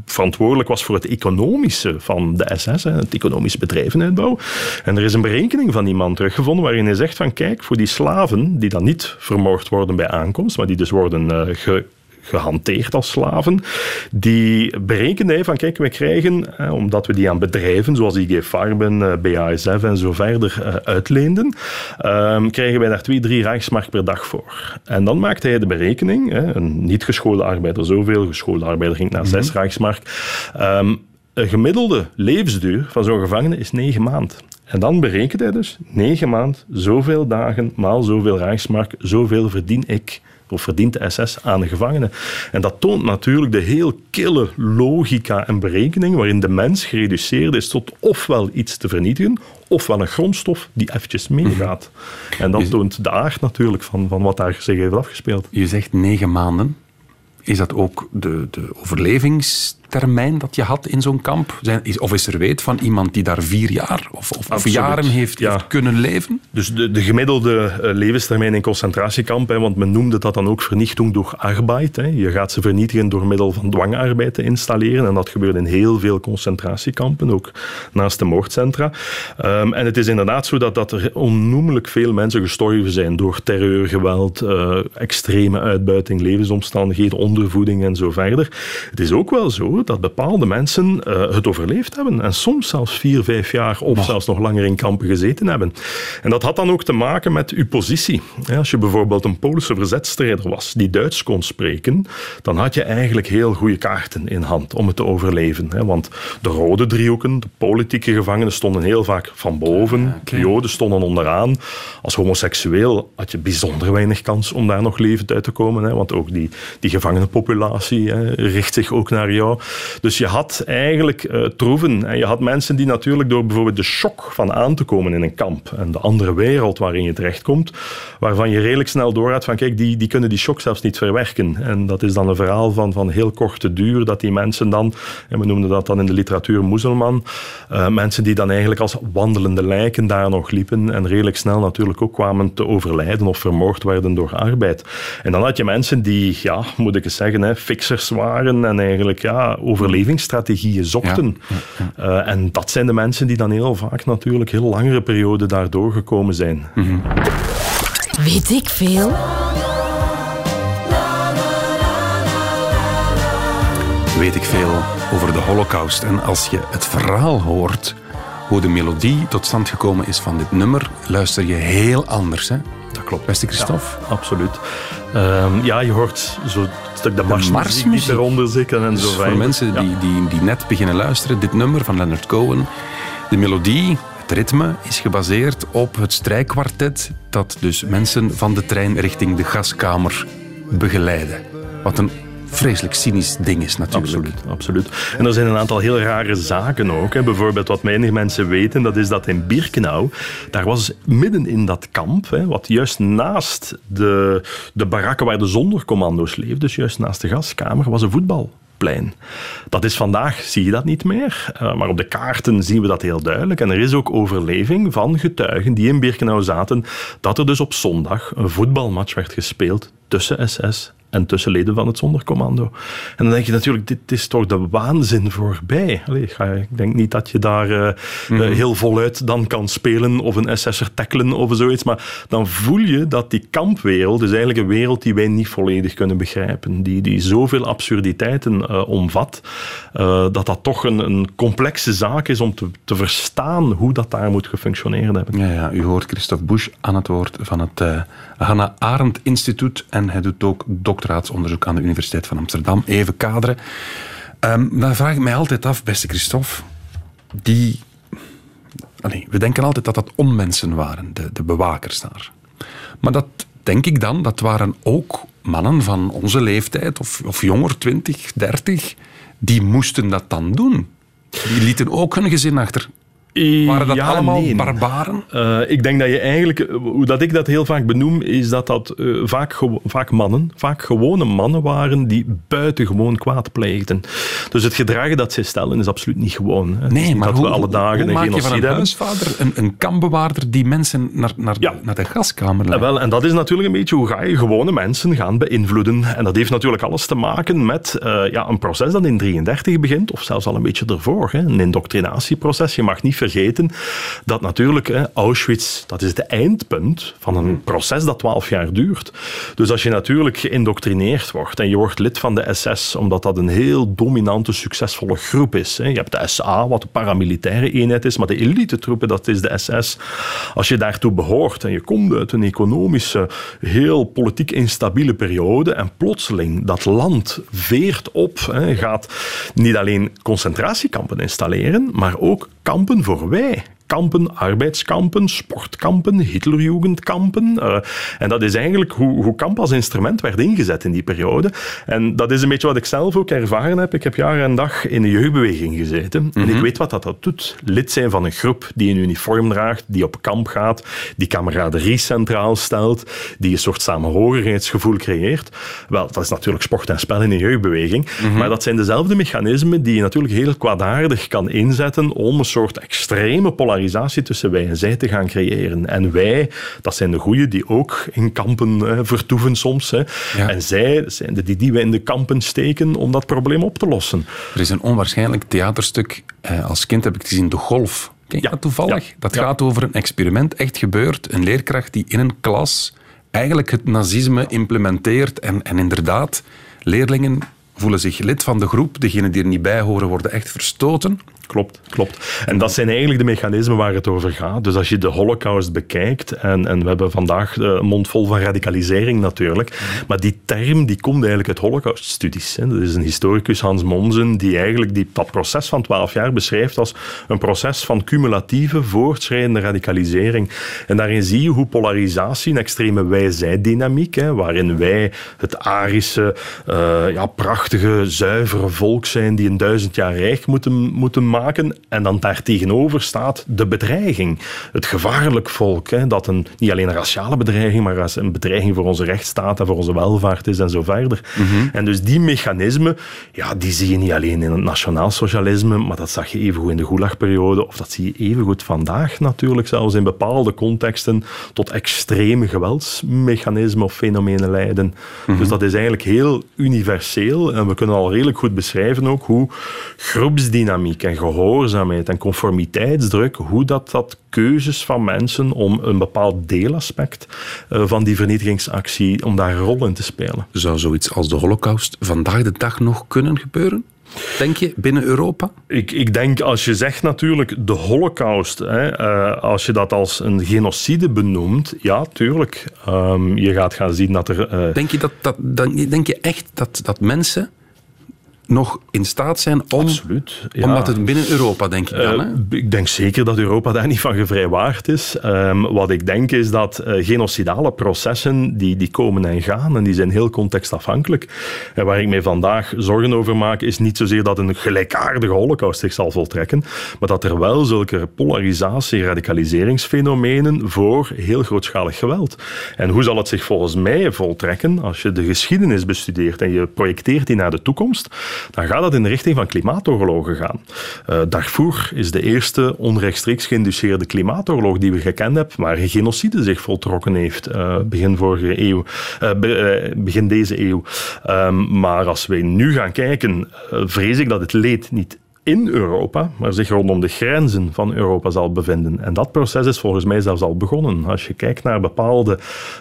[SPEAKER 4] verantwoordelijk was voor het economische van de SS, het economische bedrijvenuitbouw. En er is een berekening van die man teruggevonden waarin hij zegt van kijk, voor die slaven die dan niet vermoord worden bij aankomst, maar die dus worden ge gehanteerd als slaven. Die berekende van, kijk, we krijgen, eh, omdat we die aan bedrijven zoals IG Farben, eh, BASF en zo verder eh, uitleenden, eh, krijgen wij daar 2, 3 Rijksmark per dag voor. En dan maakte hij de berekening, een niet geschoolde arbeider zoveel, geschoolde arbeider ging naar 6 mm Rijksmark. Um, een gemiddelde levensduur van zo'n gevangene is 9 maanden. En dan berekent hij dus 9 maanden, zoveel dagen, maal zoveel Rijksmark, zoveel verdien ik of verdient de SS aan de gevangenen. En dat toont natuurlijk de heel kille logica en berekening waarin de mens gereduceerd is tot ofwel iets te vernietigen, ofwel een grondstof die eventjes meegaat. En dat toont de aard natuurlijk van, van wat daar zich heeft afgespeeld.
[SPEAKER 1] Je zegt negen maanden. Is dat ook de, de overlevingstermijn dat je had in zo'n kamp? Zijn, is, of is er weet van iemand die daar vier jaar of, of, of jaren heeft, ja. heeft, kunnen leven?
[SPEAKER 4] Dus de, de gemiddelde levenstermijn in concentratiekamp, hè, want men noemde dat dan ook vernichting door arbeid. Hè. Je gaat ze vernietigen door middel van dwangarbeid te installeren. En dat gebeurt in heel veel concentratiekampen, ook naast de moordcentra. Um, en het is inderdaad zo dat, dat er onnoemelijk veel mensen gestorven zijn door terreur, geweld, uh, extreme uitbuiting, levensomstandigheden, ondervoeding en zo verder. Het is ook wel zo dat bepaalde mensen uh, het overleefd hebben en soms zelfs vier, vijf jaar of oh. zelfs nog langer in kampen gezeten hebben. En dat had dan ook te maken met uw positie. Ja, als je bijvoorbeeld een Poolse verzetstrijder was die Duits kon spreken, dan had je eigenlijk heel goede kaarten in hand om het te overleven. Hè? Want de rode driehoeken, de politieke gevangenen, stonden heel vaak van boven. Okay. De Joden stonden onderaan. Als homoseksueel had je bijzonder weinig kans om daar nog levend uit te komen. Hè? Want ook die, die gevangenenpopulatie hè, richt zich ook naar jou. Dus je had eigenlijk uh, troeven. En je had mensen die natuurlijk door bijvoorbeeld de shock van aan te komen in een kamp en de andere wereld waarin je terechtkomt, waarvan je redelijk snel doorgaat van kijk, die, die kunnen die shock zelfs niet verwerken. En dat is dan een verhaal van, van heel korte duur, dat die mensen dan, en we noemden dat dan in de literatuur moezelman, uh, mensen die dan eigenlijk als wandelende lijken daar nog liepen en redelijk snel natuurlijk ook kwamen te overlijden of vermoord werden door arbeid. En dan had je mensen die, ja, moet ik eens zeggen, hè, fixers waren en eigenlijk ja, overlevingsstrategieën zochten. Ja, ja, ja. Uh, en dat zijn de mensen die dan heel vaak natuurlijk heel langere perioden daar doorgekomen zijn.
[SPEAKER 1] Mhm.
[SPEAKER 3] Mm -hmm. Weet ik veel?
[SPEAKER 1] Weet ik veel over de Holocaust. En als je het verhaal hoort, hoe de melodie tot stand gekomen is van dit nummer, luister je heel anders. Hè?
[SPEAKER 4] Klopt.
[SPEAKER 1] Beste Christophe?
[SPEAKER 4] Ja, absoluut. Ehm, ja, je hoort zo stuk de marsmuziek die eronder zitten en
[SPEAKER 1] dus
[SPEAKER 4] zo
[SPEAKER 1] Voor mensen die, die, die net beginnen luisteren, dit nummer van Leonard Cohen, de melodie, het ritme is gebaseerd op het strijkkwartet dat dus mensen van de trein richting de gaskamer begeleiden. Wat een vreselijk cynisch ding is natuurlijk.
[SPEAKER 4] Absoluut, absoluut. En er zijn een aantal heel rare zaken ook. Hè. Bijvoorbeeld wat weinig mensen weten, dat is dat in Birkenau, daar was midden in dat kamp, hè, wat juist naast de, de barakken waar de zondercommando's leefden, dus juist naast de gaskamer, was een voetbalplein. Dat is vandaag, zie je dat niet meer, eh, maar op de kaarten zien we dat heel duidelijk. En er is ook overleving van getuigen die in Birkenau zaten, dat er dus op zondag een voetbalmatch werd gespeeld tussen SS en tussen leden van het zondercommando. En dan denk je natuurlijk, dit is toch de waanzin voorbij. Allee, ik denk niet dat je daar eh, eh, heel voluit dan kan spelen of een SS'er tackelen of zoiets, maar dan voel je dat die kampwereld is eigenlijk een wereld die wij niet volledig kunnen begrijpen, die, die zoveel absurditeiten eh, omvat, dat dat toch een, een complexe zaak is om te, te verstaan hoe dat daar moet gefunctioneerd hebben.
[SPEAKER 1] Ja, ja, u hoort Christophe Busch aan het woord van het Hannah Arendt Instituut en hij doet ook doctoraatsonderzoek aan de Universiteit van Amsterdam. Even kaderen. Ehm, dan vraag ik mij altijd af, beste Christophe, die... We denken altijd dat dat onmensen waren, de, de bewakers daar. Maar dat denk ik dan, dat waren ook mannen van onze leeftijd, of, of jonger, 20, 30, die moesten dat dan doen. Die lieten ook hun gezin achter. Waren dat
[SPEAKER 4] Ja,
[SPEAKER 1] allemaal
[SPEAKER 4] nee.
[SPEAKER 1] barbaren?
[SPEAKER 4] Eh, ik denk dat je eigenlijk, eh, hoe dat ik dat heel vaak benoem, is dat dat eh, vaak, vaak mannen, vaak gewone mannen waren die buitengewoon kwaad pleegden. Dus het gedrag dat zij stellen is absoluut niet gewoon. hè.
[SPEAKER 1] Nee,
[SPEAKER 4] niet
[SPEAKER 1] maar
[SPEAKER 4] dat
[SPEAKER 1] hoe,
[SPEAKER 4] we alle dagen
[SPEAKER 1] hoe
[SPEAKER 4] een
[SPEAKER 1] maak je van een huisvader een, een kampbewaarder die mensen naar, naar, naar de gaskamer leidt?
[SPEAKER 4] wel, en dat is natuurlijk een beetje hoe ga je gewone mensen gaan beïnvloeden. En dat heeft natuurlijk alles te maken met eh, ja, een proces dat in 33 begint, of zelfs al een beetje ervoor. Hè, een indoctrinatieproces. Je mag niet vergeten dat natuurlijk hè, Auschwitz, dat is het eindpunt van een proces dat 12 jaar duurt. Dus als je natuurlijk geïndoctrineerd wordt en je wordt lid van de SS, omdat dat een heel dominante, succesvolle groep is. Hè. Je hebt de SA, wat een paramilitaire eenheid is, maar de elite-troepen, dat is de SS. Als je daartoe behoort en je komt uit een economische, heel politiek instabiele periode en plotseling dat land veert op, hè, gaat niet alleen concentratiekampen installeren, maar ook kampen voor wij. Kampen, arbeidskampen, sportkampen, Hitlerjugendkampen. Eh, en dat is eigenlijk hoe, hoe kamp als instrument werd ingezet in die periode. En dat is een beetje wat ik zelf ook ervaren heb. Ik heb jaar en dag in de jeugdbeweging gezeten. En ik weet wat dat, dat doet. Lid zijn van een groep die een uniform draagt, die op kamp gaat, die kameraderie centraal stelt, die een soort samenhorigheidsgevoel creëert. Wel, dat is natuurlijk sport en spel in een jeugdbeweging. Maar dat zijn dezelfde mechanismen die je natuurlijk heel kwaadaardig kan inzetten om een soort extreme polarisatie tussen wij en zij te gaan creëren. En wij, dat zijn de goeie die ook in kampen eh, vertoeven soms. Hè. En zij dat zijn de die, die we in de kampen steken om dat probleem op te lossen.
[SPEAKER 1] Er is een onwaarschijnlijk theaterstuk. eh, als kind heb ik het gezien, De Golf. Ken je dat toevallig? Dat gaat over een experiment, echt gebeurd. Een leerkracht die in een klas eigenlijk het nazisme implementeert. En, en inderdaad, leerlingen voelen zich lid van de groep. Degenen die er niet bij horen, worden echt verstoten.
[SPEAKER 4] Klopt, klopt. En dat zijn eigenlijk de mechanismen waar het over gaat. Dus als je de holocaust bekijkt, en, en we hebben vandaag een mond vol van radicalisering natuurlijk, maar die term die komt eigenlijk uit holocauststudies. Dat is een historicus, Hans Mommsen, die eigenlijk die, dat proces van twaalf jaar beschrijft als een proces van cumulatieve, voortschrijdende radicalisering. En daarin zie je hoe polarisatie, een extreme wij-zij-dynamiek, waarin wij het Arische, eh, ja, prachtige, zuivere volk zijn die een duizend jaar rijk moeten, moeten maken. En dan daartegenover staat de bedreiging. Het gevaarlijk volk, hè, dat een, niet alleen een raciale bedreiging, maar als een bedreiging voor onze rechtsstaat en voor onze welvaart is en zo verder. En dus die mechanismen, ja, die zie je niet alleen in het nationaal socialisme, maar dat zag je evengoed in de Gulagperiode, of dat zie je evengoed vandaag natuurlijk, zelfs in bepaalde contexten, tot extreme geweldsmechanismen of fenomenen leiden. Dus dat is eigenlijk heel universeel en we kunnen al redelijk goed beschrijven ook hoe groepsdynamiek en gehoorzaamheid en conformiteitsdruk, hoe dat, dat keuzes van mensen om een bepaald deelaspect eh, van die vernietigingsactie, om daar een rol in te spelen.
[SPEAKER 1] Zou zoiets als de holocaust vandaag de dag nog kunnen gebeuren? denk je, binnen Europa?
[SPEAKER 4] Ik, ik denk, als je zegt natuurlijk de holocaust, hè, uh, als je dat als een genocide benoemt, ja, tuurlijk. Um, je gaat gaan zien dat er... Uh...
[SPEAKER 1] Denk je, dat, dat, denk je echt dat, dat mensen nog in staat zijn om...
[SPEAKER 4] Absoluut. Ja.
[SPEAKER 1] Omdat het binnen Europa, denk ik dan. Hè? Uh,
[SPEAKER 4] ik denk zeker dat Europa daar niet van gevrijwaard is. Um, wat ik denk is dat uh, genocidale processen, die, die komen en gaan en die zijn heel contextafhankelijk. En waar ik mij vandaag zorgen over maak, is niet zozeer dat een gelijkaardige holocaust zich zal voltrekken, maar dat er wel zulke polarisatie- radicaliseringsfenomenen voor heel grootschalig geweld. En hoe zal het zich volgens mij voltrekken als je de geschiedenis bestudeert en je projecteert die naar de toekomst? Dan gaat dat in de richting van klimaatoorlogen gaan. Uh, Darfur is de eerste onrechtstreeks geïnduceerde klimaatoorlog die we gekend hebben, waar genocide zich voltrokken heeft uh, begin vorige eeuw, uh, begin deze eeuw. Um, maar als wij nu gaan kijken, vrees ik dat het leed niet in Europa, maar zich rondom de grenzen van Europa zal bevinden. En dat proces is volgens mij zelfs al begonnen. Als je kijkt naar bepaalde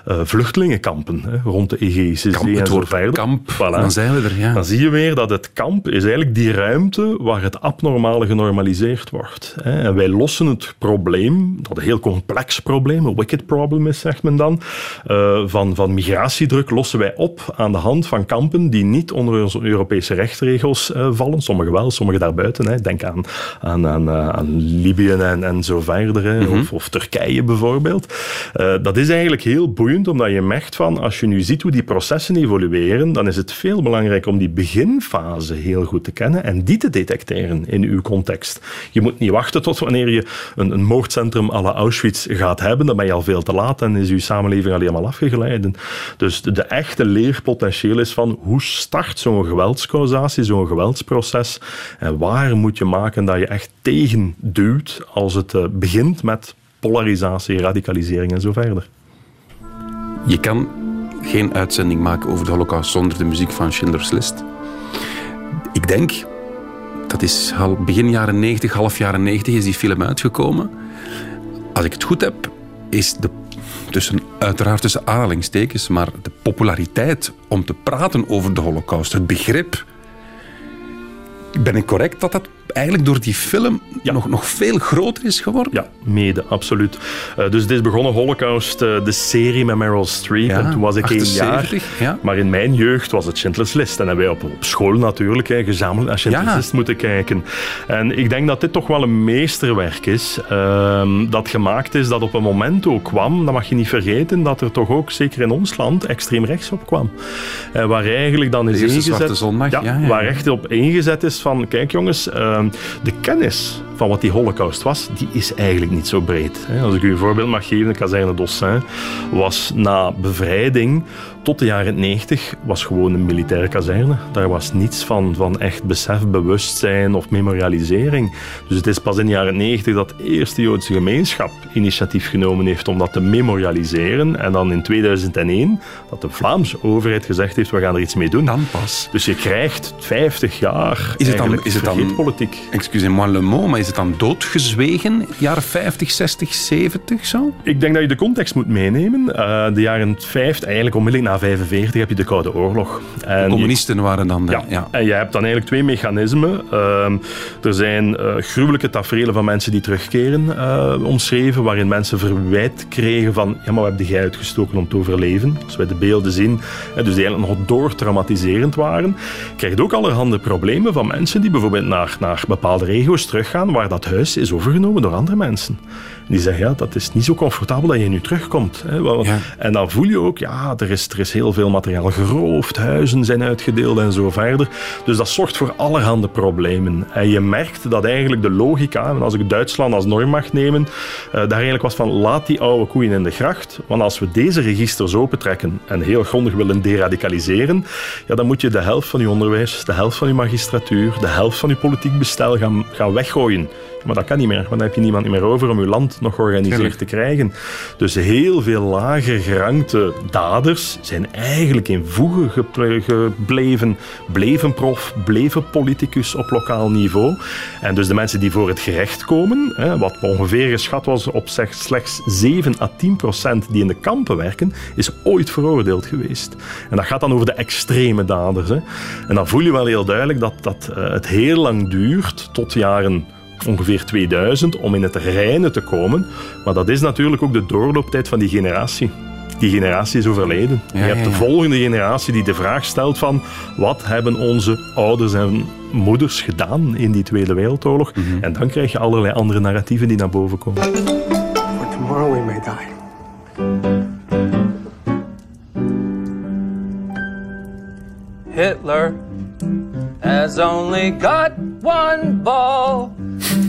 [SPEAKER 4] uh, vluchtelingenkampen hè, rond de Egeïsche Zee
[SPEAKER 1] en zo verder.
[SPEAKER 4] Kamp,
[SPEAKER 1] voilà. dan zijn we er. Ja.
[SPEAKER 4] Dan zie je weer dat het kamp is eigenlijk die ruimte waar het abnormale genormaliseerd wordt. Hè. En wij lossen het probleem, dat een heel complex probleem, een wicked problem is, zegt men dan, uh, van, van migratiedruk lossen wij op aan de hand van kampen die niet onder onze Europese rechtsregels uh, vallen. Sommige wel, sommige daarbuiten. Hè. Denk aan, aan, aan, aan Libië en, en zo verder, hè. Mm -hmm. of, of, Turkije bijvoorbeeld. Uh, dat is eigenlijk heel boeiend, omdat je merkt van, als je nu ziet hoe die processen evolueren, dan is het veel belangrijk om die beginfase heel goed te kennen en die te detecteren in uw context. Je moet niet wachten tot wanneer je een, een moordcentrum à la Auschwitz gaat hebben, dan ben je al veel te laat en is uw samenleving al helemaal afgeleid. Dus de, de echte leerpotentieel is van hoe start zo'n geweldscausatie, zo'n geweldsproces en waar moet je maken dat je echt tegenduwt als het uh, begint met polarisatie, radicalisering en zo verder.
[SPEAKER 1] Je kan geen uitzending maken over de holocaust zonder de muziek van Schindler's List. Ik denk, dat is begin jaren 90, half jaren 90 is die film uitgekomen. Als ik het goed heb, is de tussen, uiteraard tussen aanhalingstekens, maar de populariteit om te praten over de holocaust, het begrip ben ik correct dat dat eigenlijk door die film ja. nog, nog veel groter is geworden?
[SPEAKER 4] Ja, mede, absoluut. Uh, dus dit is begonnen Holocaust, uh, de serie met Meryl Streep. Ja, en toen was ik
[SPEAKER 1] 78,
[SPEAKER 4] één jaar.
[SPEAKER 1] Ja.
[SPEAKER 4] Maar in mijn jeugd was het Schindler's List. En hebben wij op, op school natuurlijk hè, gezamenlijk naar Schindler's List moeten kijken. En ik denk dat dit toch wel een meesterwerk is. Uh, dat gemaakt is dat op een moment ook kwam, dat mag je niet vergeten, dat er toch ook, zeker in ons land, extreem rechts op kwam. Uh, waar eigenlijk dan is
[SPEAKER 1] de
[SPEAKER 4] ingezet...
[SPEAKER 1] Zondag,
[SPEAKER 4] ja, Waar echt op ingezet is van, kijk jongens, de kennis van wat die holocaust was, die is eigenlijk niet zo breed. Als ik u een voorbeeld mag geven, de kazerne Dossin was na bevrijding tot de jaren 90 was gewoon een militaire kazerne. Daar was niets van, van echt besef, bewustzijn of memorialisering. Dus het is pas in de jaren 90 dat de eerste Joodse gemeenschap initiatief genomen heeft om dat te memorialiseren. En dan in 2001 dat de Vlaamse overheid gezegd heeft, we gaan er iets mee doen.
[SPEAKER 1] Dan pas.
[SPEAKER 4] Dus je krijgt 50 jaar
[SPEAKER 1] is het dan, is het dan
[SPEAKER 4] politiek.
[SPEAKER 1] Excusez-moi le mot, maar is het dan doodgezwegen? Jaren 50, 60, 70 zo?
[SPEAKER 4] Ik denk dat je de context moet meenemen. Uh, de jaren 50, eigenlijk onmiddellijk na 1945 heb je de Koude Oorlog.
[SPEAKER 1] En de communisten waren dan de...
[SPEAKER 4] Ja, ja, en je hebt dan eigenlijk twee mechanismen. Uh, er zijn uh, gruwelijke tafereelen van mensen die terugkeren uh, omschreven, waarin mensen verwijt kregen van ja, maar wat heb jij uitgestoken om te overleven? Als wij de beelden zien, dus die eigenlijk nog doortraumatiserend waren, krijg je ook allerhande problemen van mensen die bijvoorbeeld naar, naar bepaalde regio's teruggaan waar dat huis is overgenomen door andere mensen. Die zeggen, ja, dat is niet zo comfortabel dat je nu terugkomt. Hè. Ja. En dan voel je ook, ja, er is, er is heel veel materiaal geroofd, huizen zijn uitgedeeld en zo verder. Dus dat zorgt voor allerhande problemen. En je merkt dat eigenlijk de logica, en als ik Duitsland als norm mag nemen, uh, daar eigenlijk was van, laat die oude koeien in de gracht. Want als we deze registers opentrekken en heel grondig willen deradicaliseren, ja, dan moet je de helft van je onderwijs, de helft van je magistratuur, de helft van je politiek bestel gaan, gaan weggooien. Maar dat kan niet meer, want dan heb je niemand meer over om je land nog georganiseerd te krijgen. Dus heel veel lager gerankte daders zijn eigenlijk in voegen gebleven, bleven prof, bleven politicus op lokaal niveau. En dus de mensen die voor het gerecht komen, hè, wat ongeveer geschat was op slechts 7 à 10 procent die in de kampen werken, is ooit veroordeeld geweest. En dat gaat dan over de extreme daders. Hè. En dan voel je wel heel duidelijk dat, dat eh, het heel lang duurt, tot jaren ongeveer 2000, om in het reine te komen. Maar dat is natuurlijk ook de doorlooptijd van die generatie. Die generatie is overleden.
[SPEAKER 1] Ja,
[SPEAKER 4] je hebt
[SPEAKER 1] ja,
[SPEAKER 4] de volgende generatie die de vraag stelt van wat hebben onze ouders en moeders gedaan in die Tweede Wereldoorlog?
[SPEAKER 1] Mhm.
[SPEAKER 4] En dan krijg je allerlei andere narratieven die naar boven komen.
[SPEAKER 12] For tomorrow we may die.
[SPEAKER 13] Hitler has only got one ball.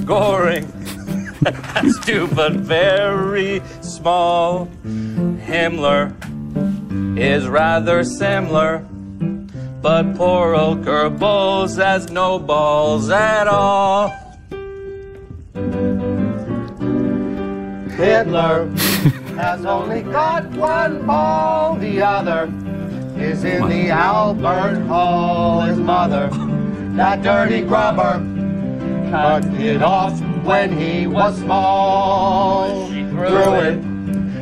[SPEAKER 13] *laughs* Two, but very small. Himmler is rather similar, but poor old Goebbels has no balls at all. Hitler has only got one ball, the other is in the Albert Hall. His mother, that dirty grubber, cut it off when he was small. She threw it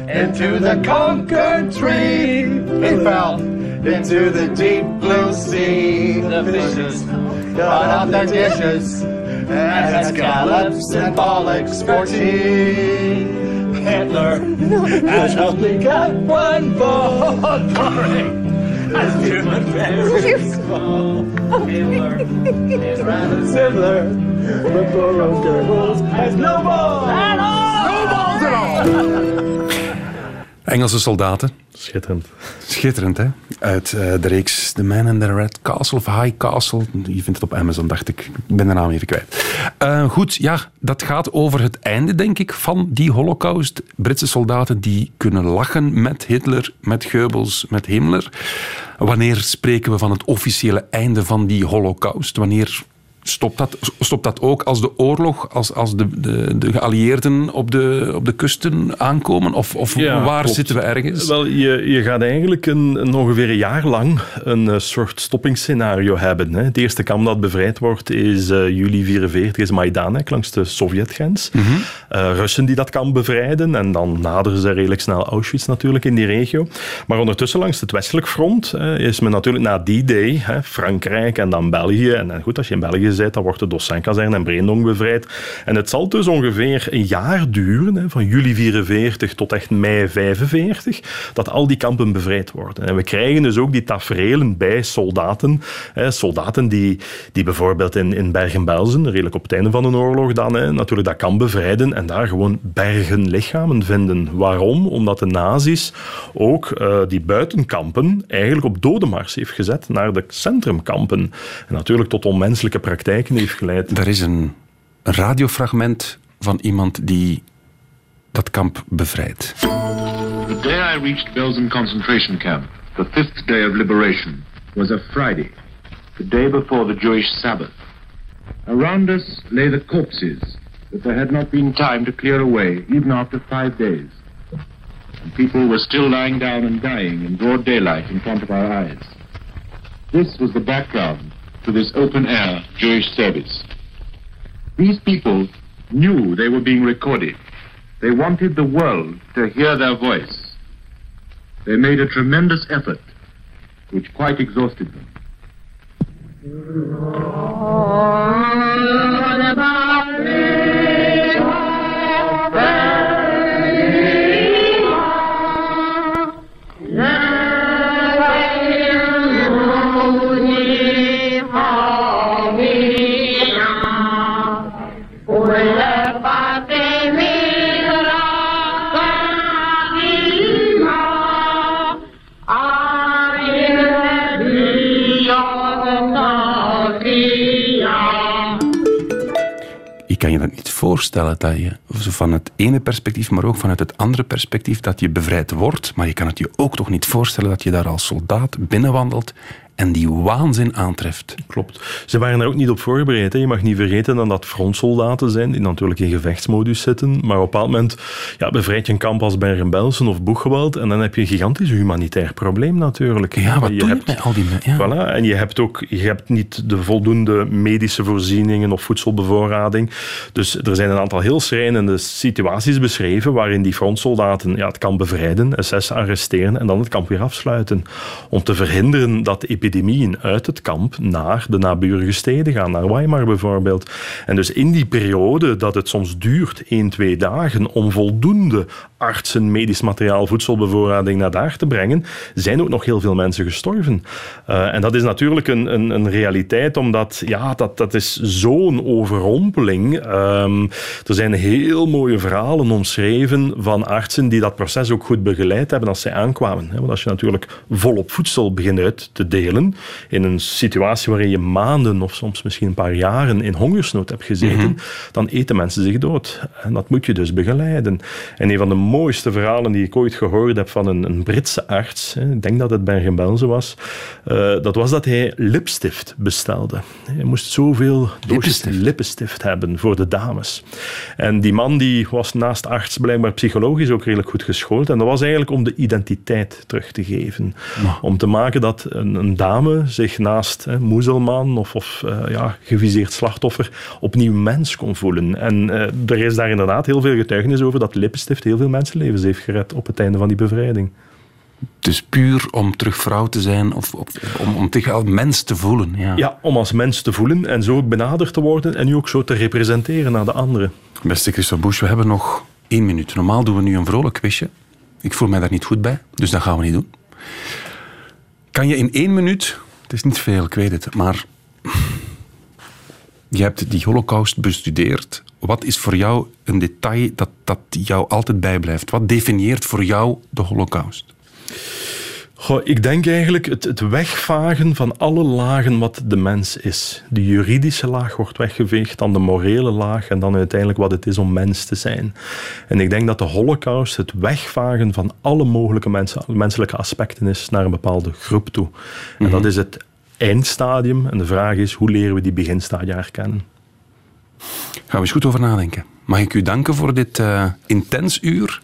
[SPEAKER 13] into the concord tree. He fell into the deep blue sea. The fishes cut up their dishes and scallops and bollocks for tea. Hitler *laughs* has only got one ball. *laughs* That's human parents. rather similar, but has no balls at all! No balls at all!
[SPEAKER 1] Engelse soldaten.
[SPEAKER 4] Schitterend.
[SPEAKER 1] Schitterend, hè? Uit eh, de reeks The Man in the Red Castle of High Castle. Je vindt het op Amazon, dacht ik. Ik ben de naam even kwijt. Eh, goed, ja, dat gaat over het einde, denk ik, van die holocaust. Britse soldaten die kunnen lachen met Hitler, met Goebbels, met Himmler. Wanneer spreken we van het officiële einde van die holocaust? Wanneer stopt dat, stopt dat ook als de oorlog, als, als de, de, de geallieerden op de, op de kusten aankomen? Of, of
[SPEAKER 4] Ja,
[SPEAKER 1] waar
[SPEAKER 4] klopt.
[SPEAKER 1] zitten we ergens?
[SPEAKER 4] Wel, je, je gaat eigenlijk een, een ongeveer een jaar lang een eh, soort stoppingsscenario hebben. Hè. Het eerste kamp dat bevrijd wordt is eh, juli 44, is Majdanek langs de Sovjetgrens. Eh, Russen die dat kamp bevrijden en dan naderen ze redelijk snel Auschwitz natuurlijk in die regio. Maar ondertussen langs het westelijk front is men natuurlijk na die day, hè, Frankrijk en dan België. En, en goed, als je in België bent, dan wordt de Dossin-kazerne en Breendonk bevrijd. En het zal dus ongeveer een jaar duren, hè, van juli 44 tot echt mei 45, dat al die kampen bevrijd worden. En we krijgen dus ook die taferelen bij soldaten. Hè, soldaten die, die bijvoorbeeld in, in Bergen-Belsen, redelijk op het einde van de oorlog dan, hè, natuurlijk dat kamp bevrijden en daar gewoon bergen lichamen vinden. Waarom? Omdat de nazi's ook eh, die buitenkampen eigenlijk op dodenmars heeft gezet naar de centrumkampen. En natuurlijk tot onmenselijke praktijken heeft geleid.
[SPEAKER 1] Er is een, een radiofragment van iemand die dat kamp bevrijdt.
[SPEAKER 14] The day I reached Belsen concentration camp, the fifth day of liberation, was a Friday, the day before the Jewish Sabbath. Around us lay the corpses that there had not been time to clear away, even after five days. And people were still lying down and dying in broad daylight in front of our eyes. This was the background to this open air Jewish service. These people knew they were being recorded. They wanted the world to hear their voice. They made a tremendous effort, which quite exhausted them.
[SPEAKER 1] Oh, voorstellen dat je van het ene perspectief, maar ook vanuit het andere perspectief, dat je bevrijd wordt. Maar je kan het je ook toch niet voorstellen dat je daar als soldaat binnenwandelt en die waanzin aantreft.
[SPEAKER 4] Klopt. Ze waren er ook niet op voorbereid. Hè. Je mag niet vergeten dat dat frontsoldaten zijn, die natuurlijk in gevechtsmodus zitten. Maar op een bepaald moment ja, bevrijd je een kamp als Bergen-Belsen of Boegewald en dan heb je een gigantisch humanitair probleem natuurlijk.
[SPEAKER 1] Ja, wat
[SPEAKER 4] je
[SPEAKER 1] doe je
[SPEAKER 4] hebt,
[SPEAKER 1] met al die... Ja.
[SPEAKER 4] Voilà, en je hebt ook je hebt niet de voldoende medische voorzieningen of voedselbevoorrading. Dus er zijn een aantal heel schrijnende situaties beschreven waarin die frontsoldaten ja, het kamp bevrijden, SS arresteren en dan het kamp weer afsluiten. Om te verhinderen dat epidemieën uit het kamp naar de naburige steden gaan, naar Weimar bijvoorbeeld. En dus in die periode dat het soms duurt, 1, 2 dagen, om voldoende artsen, medisch materiaal, voedselbevoorrading naar daar te brengen, zijn ook nog heel veel mensen gestorven. Uh, en dat is natuurlijk een, een, een, realiteit, omdat ja, dat, dat is zo'n overrompeling. Um, er zijn heel mooie verhalen omschreven van artsen die dat proces ook goed begeleid hebben als zij aankwamen. Want als je natuurlijk volop voedsel begint uit te delen, in een situatie waarin je maanden of soms misschien een paar jaren in hongersnood hebt gezeten, mm -hmm. dan eten mensen zich dood. En dat moet je dus begeleiden. En een van de mooiste verhalen die ik ooit gehoord heb van een, een Britse arts, ik denk dat het Bergen-Belsen was, uh, dat was dat hij lipstift bestelde. Hij moest zoveel doosjes lippenstift hebben voor de dames. En die man die was naast arts blijkbaar psychologisch ook redelijk goed geschoold. En dat was eigenlijk om de identiteit terug te geven. Om te maken dat een, een dame zich naast hè, moezelman of, of uh, ja, geviseerd slachtoffer opnieuw mens kon voelen. En uh, er is daar inderdaad heel veel getuigenis over dat lippenstift heel veel mensenlevens heeft gered op het einde van die bevrijding.
[SPEAKER 1] Dus puur om terug vrouw te zijn of, of om, om zich als mens te voelen. Ja.
[SPEAKER 4] ja, om als mens te voelen en zo ook benaderd te worden en nu ook zo te representeren naar de anderen.
[SPEAKER 1] Beste Christophe Busch, we hebben nog één minuut. Normaal doen we nu een vrolijk quizje. Ik voel mij daar niet goed bij, dus dat gaan we niet doen. Kan je in één minuut, het is niet veel, ik weet het, maar je hebt die holocaust bestudeerd. Wat is voor jou een detail dat, dat jou altijd bijblijft? Wat definieert voor jou de holocaust?
[SPEAKER 4] Goh, ik denk eigenlijk het, het, wegvagen van alle lagen wat de mens is. De juridische laag wordt weggeveegd, dan de morele laag en dan uiteindelijk wat het is om mens te zijn. En ik denk dat de holocaust het wegvagen van alle mogelijke mens, menselijke aspecten is naar een bepaalde groep toe. En mm -hmm. dat is het eindstadium. En de vraag is, hoe leren we die beginstadia herkennen?
[SPEAKER 1] Gaan we eens goed over nadenken. Mag ik u danken voor dit uh, intens uur?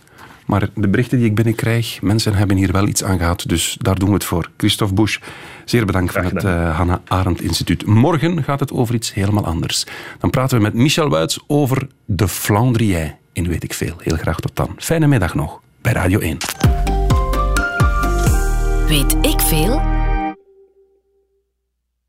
[SPEAKER 1] Maar de berichten die ik binnenkrijg, mensen hebben hier wel iets aan gehad. Dus daar doen we het voor. Christophe Busch, zeer bedankt van het uh, Hannah Arendt Instituut. Morgen gaat het over iets helemaal anders. Dan praten we met Michel Wuits over de Flandrië in Weet ik Veel. Heel graag tot dan. Fijne middag nog bij Radio 1.
[SPEAKER 3] Weet ik Veel?